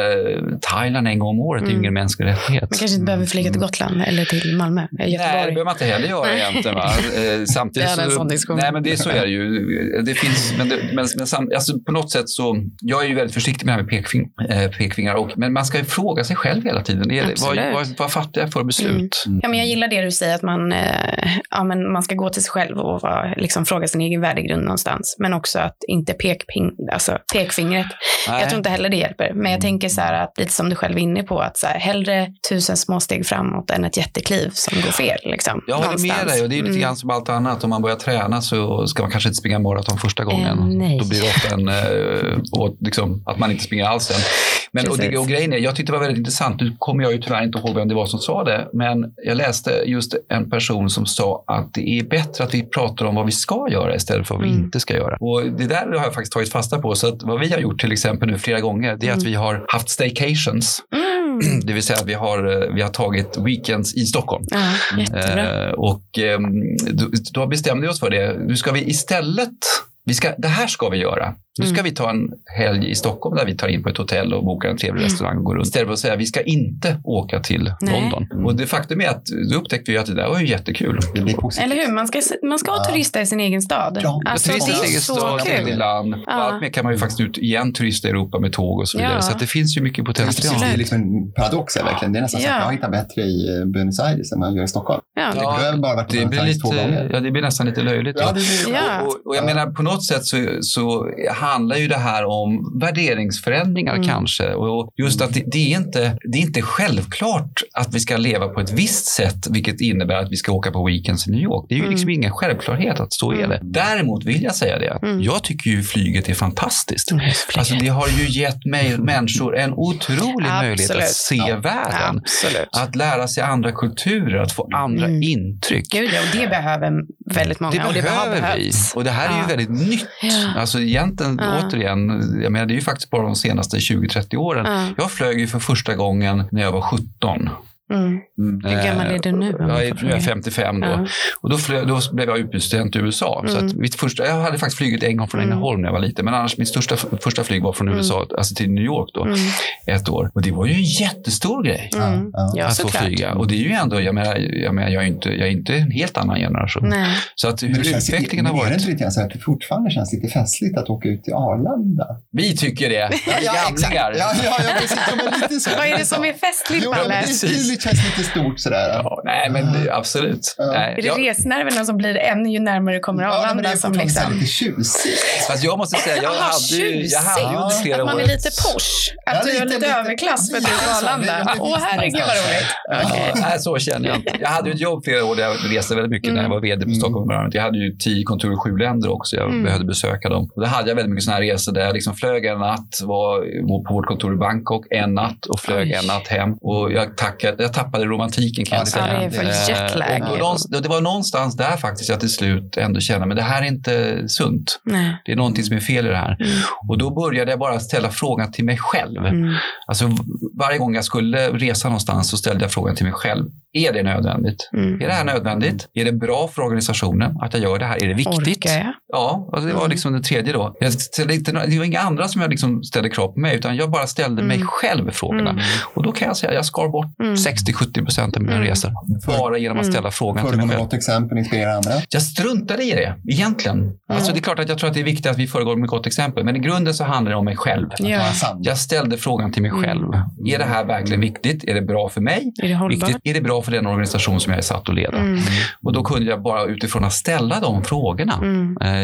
Thailand en gång om året är Mm. ingen mänsklig rättighet. Man kanske inte behöver flyga till Gotland eller till Malmö, eller Nej, det Göteborg. behöver man inte heller göra egentligen. Va? Eh, samtidigt Vi hade en så, sån diskussion. Nej, men det, så är det ju. Det finns, men, det, men, men alltså på något sätt så, jag är ju väldigt försiktig med det här med pekfing, eh, pekfingrar, och, men man ska ju fråga sig själv hela tiden. Är, det- vad, vad, vad fattar jag för beslut? Ja, men jag gillar det du säger, att man, eh, ja, men man ska gå till sig själv och vara, liksom, fråga sin egen värdegrund någonstans. Men också att inte pekping, alltså, pekfingret. Nej. Jag tror inte heller det hjälper. Men jag tänker så här, att, lite som du själv är inne på, att så här, hellre tusen små steg framåt än ett jättekliv som går fel. Liksom, Jag håller med någonstans. dig och det är lite Mm. grann som allt annat. Om man börjar träna så ska man kanske inte springa maraton första gången. Eh, nej. Då blir det ofta en, eh, och liksom, att man inte springer alls sen. Men, och, det, och grejen är, jag tyckte det var väldigt intressant, nu kommer jag ju tyvärr inte ihåg vem det var som sa det, men jag läste just en person som sa att det är bättre att vi pratar om vad vi ska göra istället för vad vi Mm. inte ska göra. Och det där har jag faktiskt tagit fasta på. Så att vad vi har gjort till exempel nu flera gånger, det är att Mm. vi har haft staycations. Mm. Det vill säga att vi har, eh, vi har tagit weekends i Stockholm. Ja. Eh, och då, då bestämde vi oss för det. Nu ska vi istället, vi ska, det här ska vi göra. Nu ska Mm. vi ta en helg i Stockholm där vi tar in på ett hotell och bokar en trevlig Mm. restaurang och går runt. Istället för att säga vi ska inte åka till Nej. London. Och det faktum är att då upptäckte vi att det där var ju jättekul. Det blir positivt. Eller hur? Man ska, man ska Ja. turista i sin egen stad. Ja, alltså, Turista det i är egen så stad, kul. till land. Ja. Allt mer kan man ju faktiskt ut igen turista i Europa med tåg och så vidare. Ja. Så att det finns ju mycket potential. Det är liksom en paradox här, verkligen. Det är nästan så att jag hittar bättre i eh, Buenos Aires än jag gör i Stockholm. Ja. Ja. Du har bara varit i Det Buenos blir, Aires två lite, gånger. ja, det blir nästan lite löjligt. Ja, det blir Ja. Och, och jag menar på något sätt så, så handlar ju det här om värderingsförändringar Mm. kanske. Och just att det, det, är inte, det är inte självklart att vi ska leva på ett visst sätt, vilket innebär att vi ska åka på weekends i New York. Det är ju Mm. liksom ingen självklarhet att så är Mm. det. Däremot vill jag säga det, Mm. jag tycker ju flyget är fantastiskt. Mm. Alltså det har ju gett mig, människor en otrolig möjlighet att se Ja. världen. Absolut. Att lära sig andra kulturer, att få andra Mm. intryck. Gud, och det behöver väldigt många. Det och det behöver vi. Och det här är ju Ja. väldigt nytt. Ja. Alltså egentligen, Ja. återigen, jag menar, det är ju faktiskt bara de senaste 20-30 åren. Ja. Jag flög ju för första gången när jag var 17. Mm. Hur gammal är du nu? om Jag är, är jag fråga? 55 då. Ja. Och då, flög, då blev jag utbytesstudent i USA. Så Mm. att mitt första, jag hade faktiskt flugit en gång från Mm. Ängelholm när jag var liten. Men annars mitt största, första flyg var från Mm. USA, alltså till New York då, Mm. ett år. Och det var ju en jättestor grej. Mm. Ja, Ja, att få flyga. Och det är ju ändå, jag menar, jag, menar, jag, är inte, jag är inte en helt annan generation. Nej. Så att hur Men det känns, utvecklingen har men är det varit. inte lite grann så att det fortfarande känns lite festligt att åka ut till Arlanda? Vi tycker det. Vi gamlingar. Ja, ja, ja, precis. Ja, lite så. Vad är det som är festligt, Palle? Det, känns lite stort sådär. Ja, nej, men det- absolut. Ja. Nej, Är det jag, resnerverna som blir ännu ju närmare du kommer Ja, men det Arlanda? är liksom... lite tjusigt. fast jag måste säga, jag Aha, hade ju, jag hade ju under flera Att man år... är lite posh. Att Ja, du är lite- lite överklass för att du är på så. Arlanda. Åh herregud vad roligt. Ja. Nej, så känner jag inte. Jag hade ju ett jobb flera år där jag reste väldigt mycket när jag var vd på Mm. Stockholm Environment. Jag hade ju tio kontor i sju länder också. Jag Mm. behövde besöka dem. Och då hade jag väldigt mycket sådana här resor där jag liksom flög en natt, var på vårt kontor i Bangkok en natt och flög Oj. en natt hem. Och jag, tackade, jag tappade romantiken kan Ja, jag det säga. och- och någonstans- Det var någonstans där faktiskt jag till slut ändå kände, men det här är inte sunt. Nej. Det är någonting som är fel i det här. Mm. Och då började jag bara ställa frågan till mig själv. Mm. Alltså, varje gång jag skulle resa någonstans så ställde jag frågan till mig själv. Är det nödvändigt? Mm. Är det här nödvändigt? Är det bra för organisationen att jag gör det här? Är det viktigt? Orkar jag? Ja, alltså det var Mm. liksom det tredje då. Jag ställde inte, det var inga andra som jag liksom ställde krav på mig, utan jag bara ställde mig Mm. själv frågorna. Mm. Och då kan jag säga att jag skar bort Mm. 60-70 procent av mina Mm. resor. Bara genom att Mm. ställa frågan till mig själv. gott exempel, inspirera andra. Jag struntade i det, egentligen. Alltså det är klart att jag tror att det är viktigt att vi föregår med gott exempel, men i grunden så handlar det om mig själv. Ja. Jag ställde frågan till mig Mm. själv. Är det här verkligen viktigt? Är det bra för mig? Är det hållbart? Viktigt? Är det bra för den organisation som jag är satt att leda? Mm. Och då kunde jag bara utifrån att ställa de frågorna.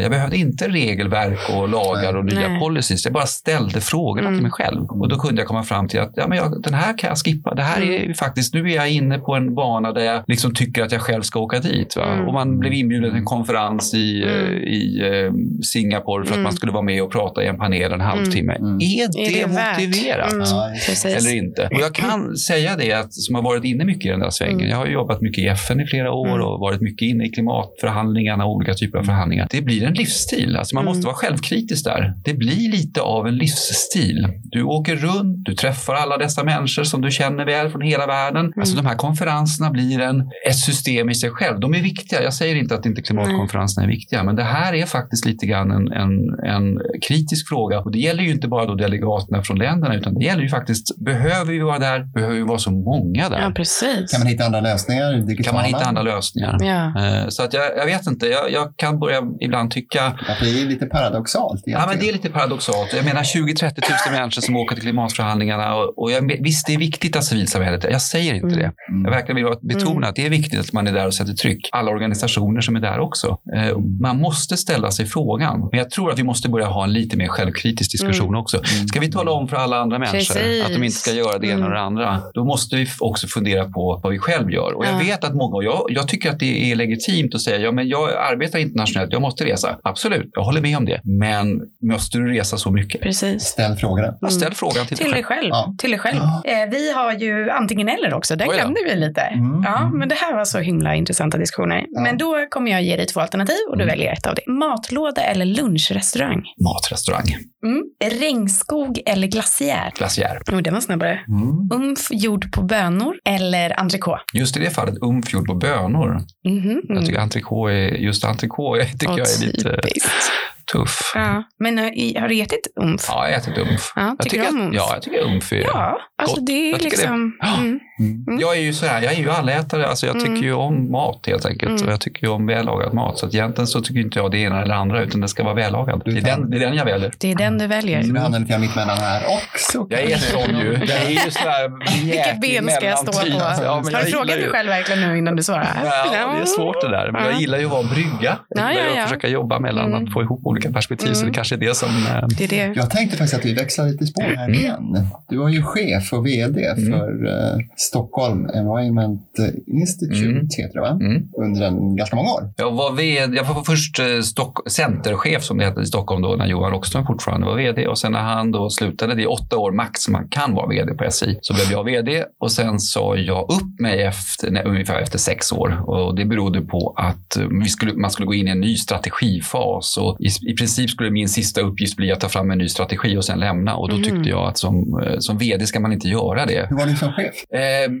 Mm. Eh, Jag behövde inte regelverk och lagar och nya Nej. policies. Jag bara ställde frågorna Mm. till mig själv. Och då kunde jag komma fram till att ja, men jag, den här kan jag skippa. Det här är Mm. faktiskt, nu är jag inne på en bana där jag liksom tycker att jag själv ska åka dit. Va? Mm. Och man blev inbjuden till en konferens i, Mm. eh, i eh, Singapore för att Mm. man skulle vara med och prata i en panel en halvtimme. Mm. Är det, Är det motiverat? Mm. Eller inte. Och jag kan säga det, att, som har varit inne mycket i den där svängen. Mm. Jag har jobbat mycket i FN i flera år Mm. och varit mycket inne i klimatförhandlingarna och olika typer av förhandlingar. Det blir en livsstil. Alltså man Mm. måste vara självkritisk där. Det blir lite av en livsstil. Du åker runt, du träffar alla dessa människor som du känner väl från hela världen. Alltså de här konferenserna blir en, ett system i sig själv. De är viktiga. Jag säger inte att inte klimatkonferenserna är viktiga, men det här är faktiskt lite grann en, en, en kritisk fråga. Och det gäller ju inte bara då delegaterna från länderna, utan det gäller ju faktiskt, behöver vi vara där? Behöver vi vara så många där? Ja, precis. Kan man hitta andra lösningar? Digitala? kan man hitta andra lösningar? Ja. Eh, Så att jag, jag vet inte, jag, jag kan börja ibland tycka Att det är lite paradoxalt Ja, men det är lite paradoxalt. Jag menar 20-30 000 människor som åker till klimatförhandlingarna och, och jag, visst, det är viktigt att civilsamhället Jag säger inte Mm. det. Jag verkligen vill betona Mm. att det är viktigt att man är där och sätter tryck. Alla organisationer som är där också. Eh, man måste ställa sig frågan. Men jag tror att vi måste börja ha en lite mer självkritisk diskussion också. Ska vi tala om för alla andra människor Precis. att de inte ska göra det ena Mm. och det andra, då måste vi också fundera på vad vi själv gör. Och jag Ja. vet att många, och jag, jag tycker att det är legitimt att säga, ja men jag arbetar internationellt, jag måste resa. Absolut, jag håller med om det. Men måste du resa så mycket? Precis. Ställ frågorna. Ja, Ställ frågan till, Till dig själv. själv. Ja. Till dig själv. Ja. Eh, vi har ju antingen eller också. Där glömde vi lite. Mm. Ja, men det här var så himla intressanta diskussioner. Ja. Men då kommer jag ge dig två alternativ och du Mm. väljer ett av det. Matlåda eller lunchrestaurang? Matrestaurang, Mm. Regnskog eller glaciär? glaciär. Oh, den var snabbare. Mm. Umf gjord på bönor eller entrecote? Just i det fallet umf gjord på bönor. Mhm. Jag tycker entrecote är, just entrecote tycker Och jag är lite typiskt. Tuff. Ja. Men eh, har du ätit umf? Ja, jag har ätit umf. Ja, Jag tycker du tycker om umf? ja, jag tycker umf är... Ja, Alltså Gott. det är Jag tycker liksom... det. Mm. Mm. Jag är ju så här, jag är ju allätare. Alltså jag tycker Mm. ju om mat helt enkelt. Mm. Och jag tycker ju om vällagad mat. Så att egentligen så tycker inte jag det ena eller andra, utan det ska vara vällagad. Det är den, det är den jag väljer. Det är den du väljer. Så du hamnar lite grann mittemellan här också. Jag är sån ju. Jag är ju sådär Vilket ben ska jag stå på? Ja, men Har jag du frågat dig ju- själv verkligen nu innan du svarar? Ja, det är svårt det där. Men Ja. jag gillar ju att vara brygga. Jag Ja, gillar ju ja, ja. att försöka jobba mellan Mm. att få ihop olika perspektiv. Så Mm. det kanske är det som... eh, Det är det. Jag tänkte faktiskt att vi växlar lite spår här Mm. igen. Du var ju chef och vd för eh, Stockholm Environment Institute, Mm. heter det va? Mm. Under en, ganska många år. Jag var, vd, jag var först eh, Stock, centerchef som det hette i Stockholm då när Johan Rockström fortfarande var vd och sen när han då slutade, det är åtta år max man kan vara vd på SI, så blev jag vd och sen sa jag upp mig efter, nej, ungefär efter sex år och det berodde på att vi skulle, man skulle gå in i en ny strategifas och i, i princip skulle min sista uppgift bli att ta fram en ny strategi och sen lämna och då Mhm. tyckte jag att som, eh, som vd ska man inte göra det. Hur var du som chef? Eh,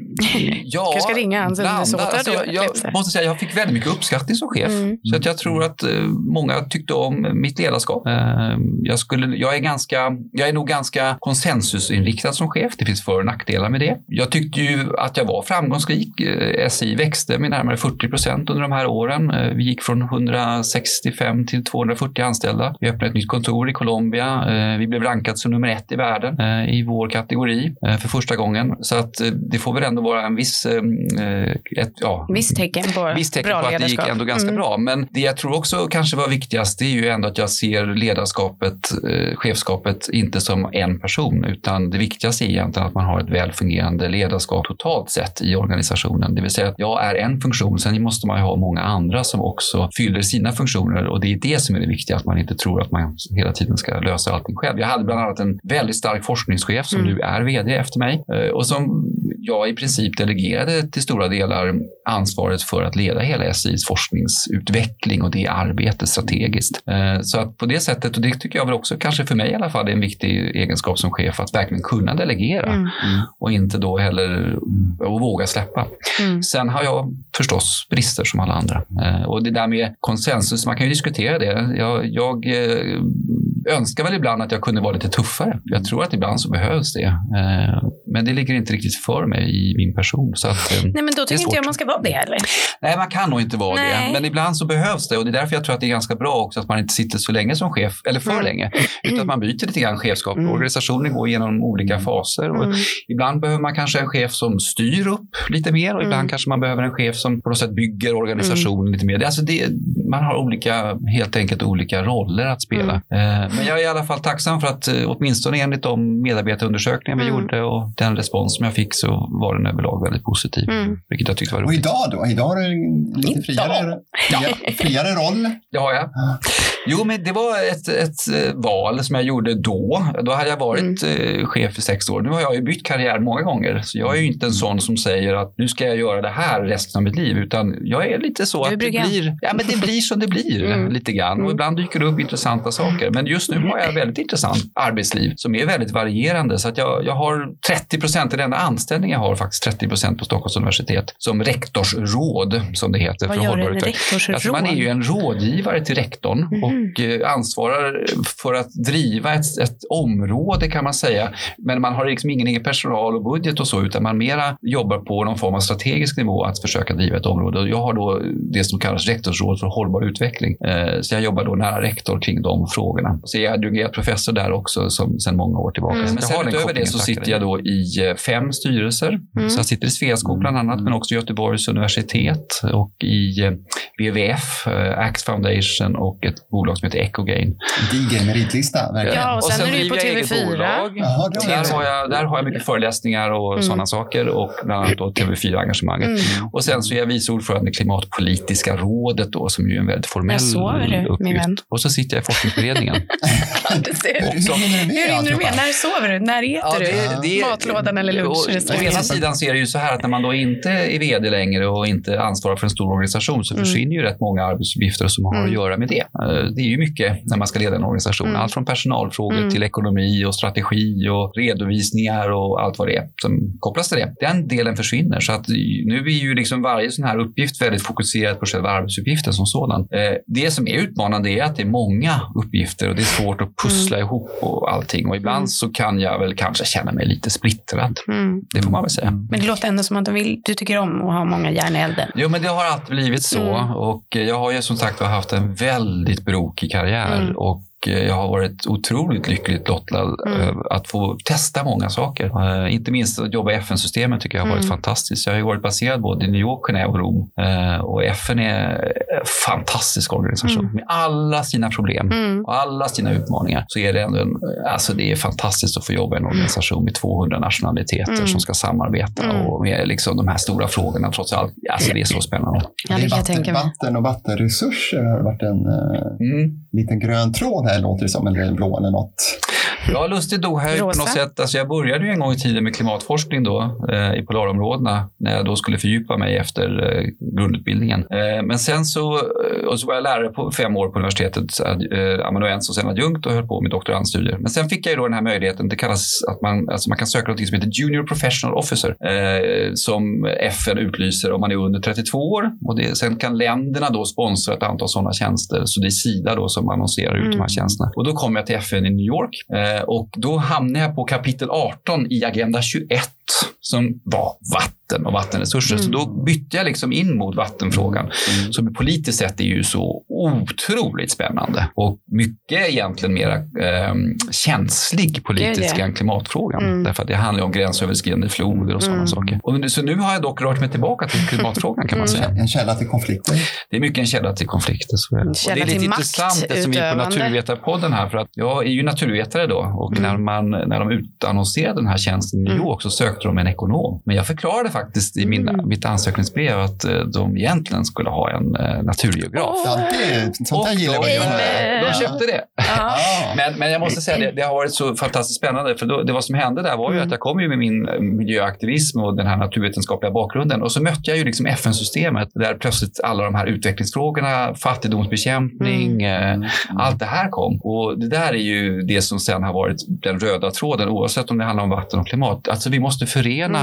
ja, Kanske ska ringa undersåtar Alltså, jag, jag måste säga, jag fick väldigt mycket uppskattning som chef. Mm. Så att jag tror att eh, många tyckte om mitt ledarskap. Eh, jag, skulle, jag, är ganska, jag är nog ganska konsensusinriktad som chef. Det finns för och nackdelar med det. Jag tyckte ju att jag var framgångsrik. Eh, SI växte med närmare 40 procent under de här åren. Eh, vi gick från 165 till 240 anställda. Vi öppnade ett nytt kontor i Colombia. Eh, vi blev rankad som nummer ett i världen eh, i vår kategori eh, för första gången. Så att det får väl ändå vara en viss, ett, ja, Visst tecken på Visst tecken bra på att det gick ledarskap. ändå ganska Mm. bra. Men det jag tror också kanske var viktigast, det är ju ändå att jag ser ledarskapet, chefskapet, inte som en person, utan det viktigaste är egentligen att man har ett väl fungerande ledarskap totalt sett i organisationen. Det vill säga att jag är en funktion, sen måste man ju ha många andra som också fyller sina funktioner och det är det som är det viktiga, att man inte tror att man hela tiden ska lösa allting själv. Jag hade bland annat en väldigt stark forskningschef som Mm. nu är vd efter mig eh, och som jag i princip delegerade till stora delar ansvaret för att leda hela SIs forskningsutveckling och det arbetet strategiskt. Eh, Så att på det sättet, och det tycker jag väl också kanske för mig i alla fall är en viktig egenskap som chef, att verkligen kunna delegera Mm. och inte då heller och våga släppa. Mm. Sen har jag förstås brister som alla andra. Eh, Och det där med konsensus, man kan ju diskutera det. Jag, jag eh, önskar väl ibland att jag kunde vara lite tuffare. Jag tror att ibland så behövs det. Eh, Men det ligger inte riktigt för mig i min person. Så att, eh, Nej, men då tycker inte jag man ska vara det heller. Nej, man kan nog inte vara Nej. det. Men ibland så behövs det. Och det är därför jag tror att det är ganska bra också att man inte sitter så länge som chef, eller för Mm. länge. Utan att man byter lite grann chefskap. Mm. Organisationen går igenom olika faser. Och Mm. Ibland behöver man kanske en chef som styr upp lite mer och ibland Mm. kanske man behöver en chef som på något sätt bygger organisationen lite mer. Alltså det, man har olika, helt enkelt olika roller att spela. Men jag är i alla fall tacksam för att eh, åtminstone enligt de medarbetarundersökningar vi Mm. gjorde och den respons som jag fick så var den överlag väldigt positiv. Mm. Vilket jag tyckte var Och roligt. idag då? Idag har du en lite friare, fria, friare roll. Det har jag. Jo, men det var ett, ett eh, val som jag gjorde då. Då hade jag varit Mm. eh, chef i sex år. Nu har jag ju bytt karriär många gånger. Så jag är ju inte en sån som säger att nu ska jag göra det här resten av mitt liv. Utan jag är lite så att det blir, ja, men det blir som det blir Mm. lite grann. Och Mm. ibland dyker det upp intressanta saker. Men just nu har jag ett väldigt intressant arbetsliv som är väldigt varierande. Så att jag, jag har 30 procent, den enda anställning jag har faktiskt 30 procent på Stockholms universitet som rektorsråd som det heter. Vad för gör en rektorsråd? Alltså man är ju en rådgivare till rektorn Mhm. och eh, ansvarar för att driva ett, ett område kan man säga. Men man har liksom ingen egen personal och budget och så utan man mera jobbar på någon form av strategisk nivå att försöka driva ett område. Och jag har då det som kallas rektorsråd för hållbar utveckling. Eh, Så jag jobbar då nära rektor kring de frågorna. Så jag är adjungerad professor där också som, sedan många år tillbaka. Mm. Men sen utöver det så sitter jag då i eh, fem styrelser. Mm. Så jag sitter i Sveaskog bland annat men också Göteborgs universitet och i WWF, Axe Foundation och ett bolag som heter Ecogain. Diger meritlista, verkligen. Ja, och sen är du på driver jag eget TV4. bolag. Jaha, det Där har, jag, där har jag mycket föreläsningar och Mm. sådana saker och bland annat då TV4-engagemanget. Mm. Och sen så är jag vice ordförande i Klimatpolitiska rådet då, som ju är en väldigt formell Jag sover du, min uppgift. vän? Och så sitter jag i forskningsberedningen. Hur hinner du med? När sover du? När äter du? Matlådan eller och- Å ena sidan så är det ju så här att när man då inte är vd längre och inte ansvarar för en stor organisation så Mm. försvinner ju rätt många arbetsuppgifter som har att Mm. göra med det. Det är ju mycket när man ska leda en organisation. Mm. Allt från personalfrågor Mm. till ekonomi och strategi och redovisningar och allt vad det är som kopplas till det. Den delen försvinner. Så att nu är ju liksom varje sån här uppgift väldigt fokuserad på själva arbetsuppgiften som sådan. Eh, det som är utmanande är att det är många uppgifter och det är svårt att pussla ihop och allting. Och ibland Mm. så kan jag väl kanske känna mig lite splittrad. Mm. Det får man väl säga. Men det låter ändå som att du, vill, du tycker om att ha många järn i elden. Jo, men det har alltid blivit så. Mm. Och jag har ju som sagt haft en väldigt brokig karriär. Mm. Och jag har varit otroligt lyckligt lottad Mm. över att få testa många saker. Eh, inte minst att jobba i FN-systemet tycker jag har varit Mm. fantastiskt. Jag har ju varit baserad både i New York, Genève och Rom. Eh, och FN är en fantastisk organisation Mm. med alla sina problem. Mm. Och alla sina utmaningar så är det ändå en, alltså det är fantastiskt att få jobba i en organisation med 200 nationaliteter Mm. som ska samarbeta Mm. och med liksom de här stora frågorna trots allt. Alltså det är så spännande. Ja, det är kan jag vatten, tänka mig. vatten och vattenresurser har varit en eh, Mm liten grön tråd här låter det som, eller blå eller något. Ja, lustigt nog jag ju på Rosa. något sätt, alltså jag började ju en gång i tiden med klimatforskning då eh, i polarområdena när jag då skulle fördjupa mig efter eh, grundutbildningen. Eh, men sen så, eh, och så var jag lärare på fem år på universitetet, eh, amanuens och sen adjunkt och höll på med doktorandstudier. Men sen fick jag ju då den här möjligheten, det kallas att man, alltså man kan söka något som heter Junior Professional Officer eh, som FN utlyser om man är under 32 år. Och det, sen kan länderna då sponsra ett antal sådana tjänster. Så det är Sida då som annonserar ut de Mm. här tjänsterna. Och då kom jag till FN i New York eh, Eh, och då hamnar jag på kapitel 18 i Agenda 21 som var vatten och vattenresurser. Så Mm. då bytte jag liksom in mot vattenfrågan Mm. som politiskt sett är ju så otroligt spännande och mycket egentligen mera eh, känslig politisk Det är det. än klimatfrågan. Mm. Därför att det handlar om gränsöverskridande floder och sådana Mm. saker. Och, nu- så nu har jag dock rört mig tillbaka till klimatfrågan kan man Mm. säga. En källa till konflikter. Det är mycket en källa till konflikter. Så är det. En och det är lite intressant det som vi på maktutövande. Naturvetarpodden här, för att jag är ju naturvetare då och Mm. när, man, när de utannonserade den här tjänsten i New Mm. York så sökte de en ekonom. Men jag förklarade faktiskt i min, Mm. mitt ansökningsbrev att eh, de egentligen skulle ha en eh, naturgeograf. Ja, det, sånt där Och gillar de, vi. Nej, de köpte det. Men, men jag måste säga det, det har varit så fantastiskt spännande. För då, det vad som hände där var ju Mm. att jag kom ju med min eh, miljöaktivism och den här naturvetenskapliga bakgrunden. Och så mötte jag ju liksom FN-systemet där plötsligt alla de här utvecklingsfrågorna, fattigdomsbekämpning, eh, allt det här kom. Och det där är ju det som sen har varit den röda tråden oavsett om det handlar om vatten och klimat. Alltså vi måste förena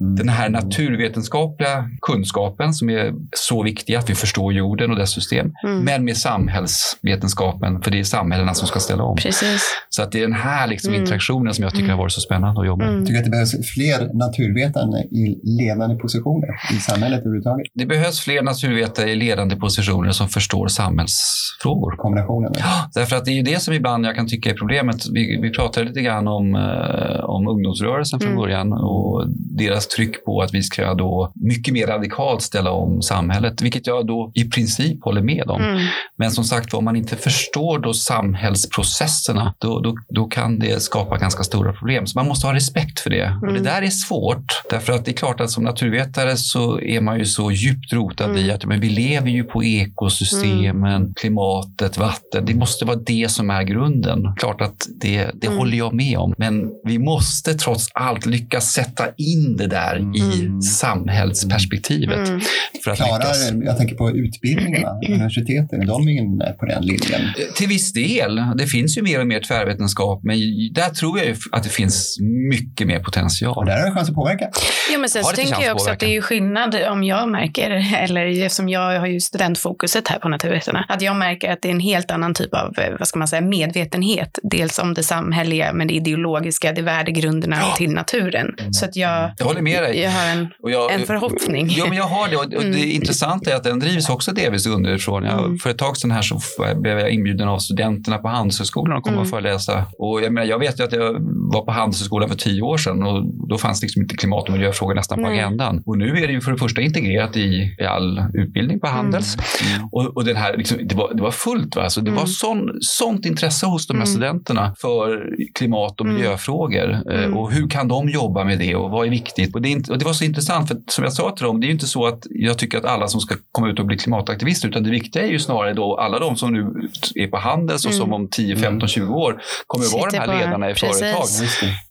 Mm. den här naturvetenskapliga kunskapen som är så viktig att vi förstår jorden och dess system. Mm. Men med samhällsvetenskapen, för det är samhällena som ska ställa om. Precis. Så att det är den här liksom Mm. interaktionen som jag tycker har varit så spännande att jobba med. Mm. Jag tycker att det behövs fler naturvetare i ledande positioner i samhället överhuvudtaget. Det behövs fler naturvetare i ledande positioner som förstår samhällsfrågor. Kombinationen. Ja, Därför att det är ju det som ibland jag kan tycka är problemet. Vi, vi pratade lite grann om, eh, om ungdomsrörelsen från Mm. början och deras tryck på att vi ska då mycket mer radikalt ställa om samhället, vilket jag då i princip håller med om. Mm. Men som sagt, om man inte förstår då samhällsprocesserna, då, då, då kan det skapa ganska stora problem. Så man måste ha respekt för det. Och det Mm. där är svårt, därför att det är klart att som naturvetare så är man ju så djupt rotad i Mm. att men vi lever ju på ekosystemen, klimatet, vatten. Det måste vara det som är grunden. Klart att det, det Mm. håller jag med om. Men vi måste trots allt lyckas sätta in det där i Mm. samhällsperspektivet. Mm. För att lyckas. Klarar, jag tänker på utbildningarna, universiteten, är de inne på den linjen? Till viss del. Det finns ju mer och mer tvärvetenskap, men där tror jag ju att det finns mycket mer Och potential. där har du chans att påverka. Jo, men sen så tänker jag också att det är skillnad om jag märker, eller eftersom jag har ju studentfokuset här på Naturvetarna, att jag märker att det är en helt annan typ av, eh, vad ska man säga, medvetenhet. Dels om det samhälleliga, men det ideologiska, det värdegrunderna Ja. till naturen. Så att jag, Jag håller med dig. jag har en, Och jag, en förhoppning. Ja, men jag har det. Och och Mm. det intressanta är att den drivs också delvis underifrån. Jag, Mm. För ett tag sedan här så blev jag inbjuden av studenterna på Handelshögskolan att komma Mm. och föreläsa. Och jag, menar, jag vet ju att jag var på Handelshögskolan för tio år sedan och då fanns liksom inte klimat och miljöfrågor nästan på Nej. agendan. Och nu är det ju för det första integrerat i, i all utbildning på Handels. Och, och den här, liksom, det, var, det var fullt. Va? Alltså, det Mm. var sån, sånt intresse hos de här Mm. studenterna för klimat och Mm. miljöfrågor. Eh, Mm. Och hur kan de jobba med det och vad är viktigt? Och det är och det var så intressant, för som jag sa till dem, det är ju inte så att jag tycker att alla som ska komma ut och bli klimataktivister, utan det viktiga är ju snarare då alla de som nu är på Handels och som om 10, 15, 20 år kommer att vara de här ledarna i precis. företag.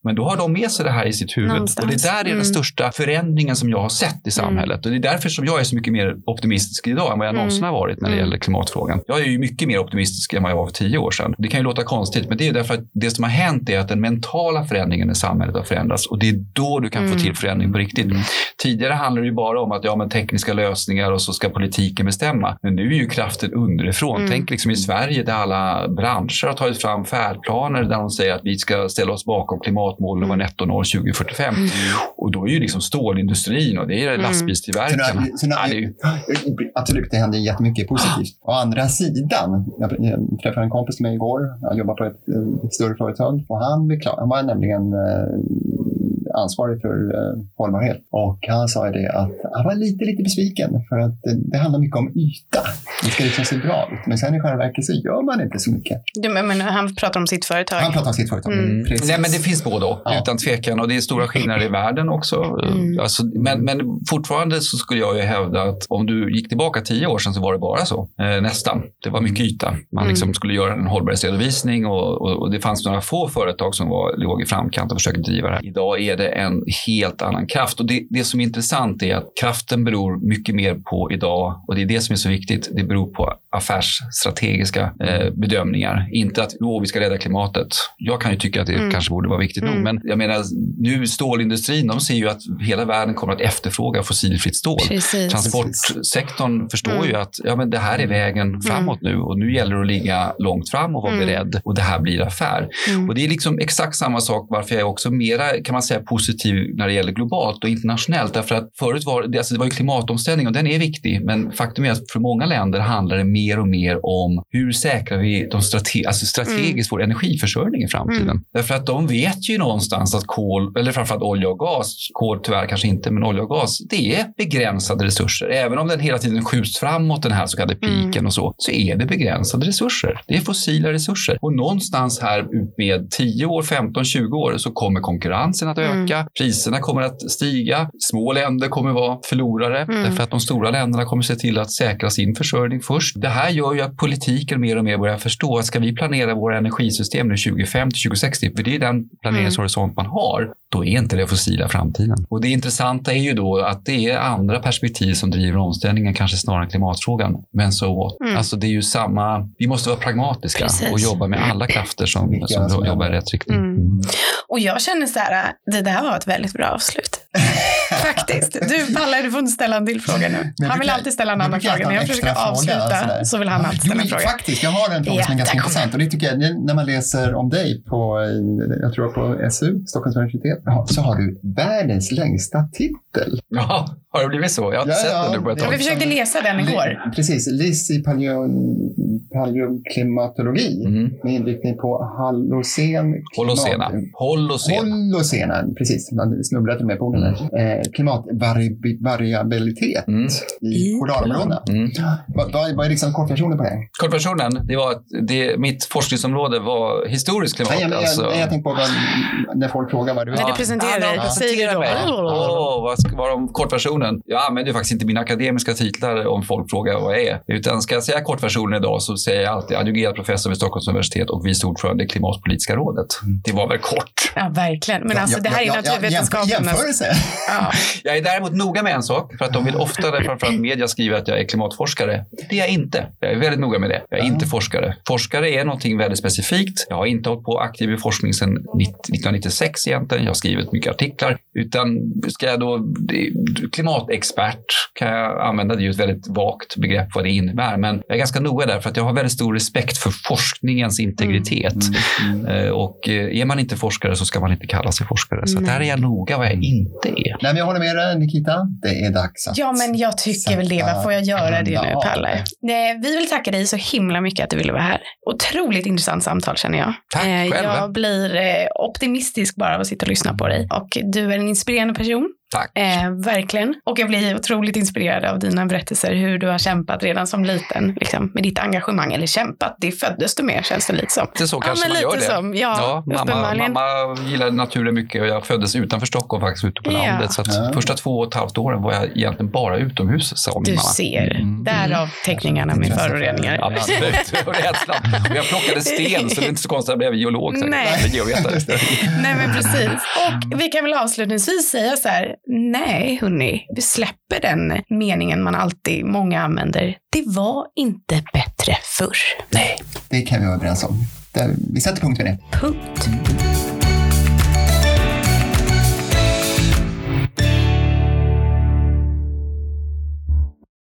Men då har de med sig det här i sitt huvud. Någonstans. Och det där är Mm. den största förändringen som jag har sett i samhället. Och det är därför som jag är så mycket mer optimistisk idag än vad jag Mm. någonsin har varit när det Mm. gäller klimatfrågan. Jag är ju mycket mer optimistisk än vad jag var för tio år sedan. Det kan ju låta konstigt, men det är därför att det som har hänt är att den mentala förändringen i samhället har förändrats och det är då du kan få Mm. till förändring på riktigt. Tidigare handlade det ju bara om att ja, men tekniska lösningar och så ska politiken bestämma. Men nu är ju kraften underifrån. Mm. Tänk liksom i Sverige där alla branscher har tagit fram färdplaner där de säger att vi ska ställa oss bakom klimatmålen och vara netto noll 2045. Mm. Och då är ju liksom stålindustrin och det är Mm. Så lastbilstillverkarna. så Absolut, det händer jättemycket positivt. Å andra sidan, jag träffade en kompis med mig igår. Han jobbar på ett eh, större företag och han, han var nämligen eh, ansvarig för eh, hållbarhet. Och han sa ju det att han var lite, lite besviken för att det, det handlar mycket om yta. Det ska liksom se bra ut, men sen i själva verket så gör man inte så mycket. Du, men, han pratar om sitt företag. Han pratar om sitt företag. Mm. Precis. Nej, men det finns både och, Ja. utan tvekan. Och det är stora skillnader i världen också. Mm. Alltså, men, men fortfarande så skulle jag ju hävda att om du gick tillbaka tio år sedan så var det bara så. Eh, nästan. Det var mycket yta. Man Mm. liksom skulle göra en hållbarhetsredovisning och, och, och det fanns några få företag som var, låg i framkant och försökte driva det här. Idag är det en helt annan kraft. Och det, det som är intressant är att kraften beror mycket mer på idag och det är det som är så viktigt. Det beror på affärsstrategiska eh, bedömningar. Inte att vi ska rädda klimatet. Jag kan ju tycka att det Mm. kanske borde vara viktigt Mm. nog. Men jag menar, nu stålindustrin, de ser ju att hela världen kommer att efterfråga fossilfritt stål. Precis. Transportsektorn förstår Mm. ju att ja, men det här är vägen framåt nu och nu gäller det att ligga långt fram och vara Mm. beredd och det här blir affär. Mm. Och det är liksom exakt samma sak varför jag är också mera kan man säga positiv när det gäller globalt och internationellt. Därför att förut var det, alltså det var ju klimatomställning och den är viktig. Men faktum är att för många länder handlar det mer och mer om hur säkrar vi de strate, alltså strategiskt vår energiförsörjning i framtiden. Mm. Därför att de vet ju någonstans att kol, eller framförallt olja och gas, kol tyvärr kanske inte, men olja och gas, det är begränsade resurser. Även om den hela tiden skjuts framåt, den här så kallade Mm. piken och så, så är det begränsade resurser. Det är fossila resurser. Och någonstans här ut med 10 år, 15, 20 år så kommer konkurrensen att Mm. Öka. Priserna kommer att stiga. Små länder kommer vara förlorare Mm. därför att de stora länderna kommer se till att säkra sin försörjning först. Det här gör ju att politiken mer och mer börjar förstå att ska vi planera våra energisystem nu 2050 till 2060, för det är den planeringshorisont man har, då är inte det fossila framtiden. Och det intressanta är ju då att det är andra perspektiv som driver omställningen, kanske snarare än klimatfrågan. Men så what? Mm. Alltså det är ju samma, vi måste vara pragmatiska Precis. och jobba med alla krafter som, som jobbar i rätt riktning. Mm. Och jag känner så här, det där var ett väldigt bra avslut. Faktiskt. Du, Palle, du får inte ställa en till fråga nu. Han vill alltid ställa en jag annan fråga. När jag försöker avsluta sådär. så vill han alltid ställa en jo, fråga. Faktiskt, jag har en fråga som är ganska intressant. Och det tycker jag, när man läser om dig på, jag tror på SU, Stockholms universitet, ja, så har du världens längsta titel. Ja, har det blivit så? Jag har inte Ja, sett ja. det nu på ett tag. vi försökte läsa den igår. Precis, LIS i paleo, paleoklimatologi Mm. med inriktning på halocen. Holocena. Holocena. Holocena, precis. Man snubblar till och med på orden där. Klimatvariabilitet Mm. i polarområdena. Mm. Vad, vad, vad är liksom kortversionen på det? Kortversionen, det var att det, mitt forskningsområde var historiskt klimat. Nej, jag, jag, alltså. nej, jag tänkte på vad, när folk frågar vad du är. När du presenterar dig, ja, säger du då-. Åh, vad vara om kortversionen? Jag använder ju faktiskt inte mina akademiska titlar om folk frågar vad jag är. Utan ska jag säga kortversionen idag så säger jag alltid adjungerad professor vid Stockholms universitet och vice ordförande i Klimatpolitiska rådet. Det var väl kort. Ja, verkligen. Men alltså, det här är Ja, ja, ja, naturvetenskapernas... Jämförelse. Ja. Jag är däremot noga med en sak, för att de vill oftare, framförallt media, skriva att jag är klimatforskare. Det är jag inte. Jag är väldigt noga med det. Jag är inte forskare. Forskare är någonting väldigt specifikt. Jag har inte hållit på aktiv i forskning sedan 1996 egentligen. Jag har skrivit mycket artiklar. Utan ska jag då, klimatexpert kan jag använda, det är ju ett väldigt vagt begrepp vad det innebär. Men jag är ganska noga där för att jag har väldigt stor respekt för forskningens integritet. Mm. Eh, Och eh, är man inte forskare så ska man inte kalla sig forskare. Så där är jag noga vad jag inte är. Nej, jag håller med dig, Nikita. Det är dags att... Ja, men jag tycker väl det. Får jag göra det nu, Palle? Nej, vi vill tacka dig så himla mycket att du ville vara här. Otroligt intressant samtal känner jag. Tack Eh, själv. Jag blir eh, optimistisk bara av att sitta och lyssna på dig. Och du är en inspirerande person. Tack. Eh, verkligen. Och jag blir otroligt inspirerad av dina berättelser, hur du har kämpat redan som liten, liksom, med ditt engagemang. Eller kämpat, det föddes du med känns det lite som. Lite så Ja, kanske men man gör det. som, ja, mamma, uppenbarligen. mamma gillade naturen mycket och jag föddes utanför Stockholm faktiskt, ute på Ja. landet. Så att Ja. första två och ett halvt åren var jag egentligen bara utomhus, sa min Du mamma. ser, Mm. därav teckningarna med föroreningar. Ja, Absolut, och rädslan. Och jag plockade sten, så det är inte så konstigt att jag blev geolog. säkert. Nej. Eller geovetare. Nej men precis. Och vi kan väl avslutningsvis säga så här, nej hörni, vi släpper den meningen man alltid, många använder. Det var inte bättre förr. Nej. Det kan vi vara överens om. Vi sätter punkt med det. Punkt.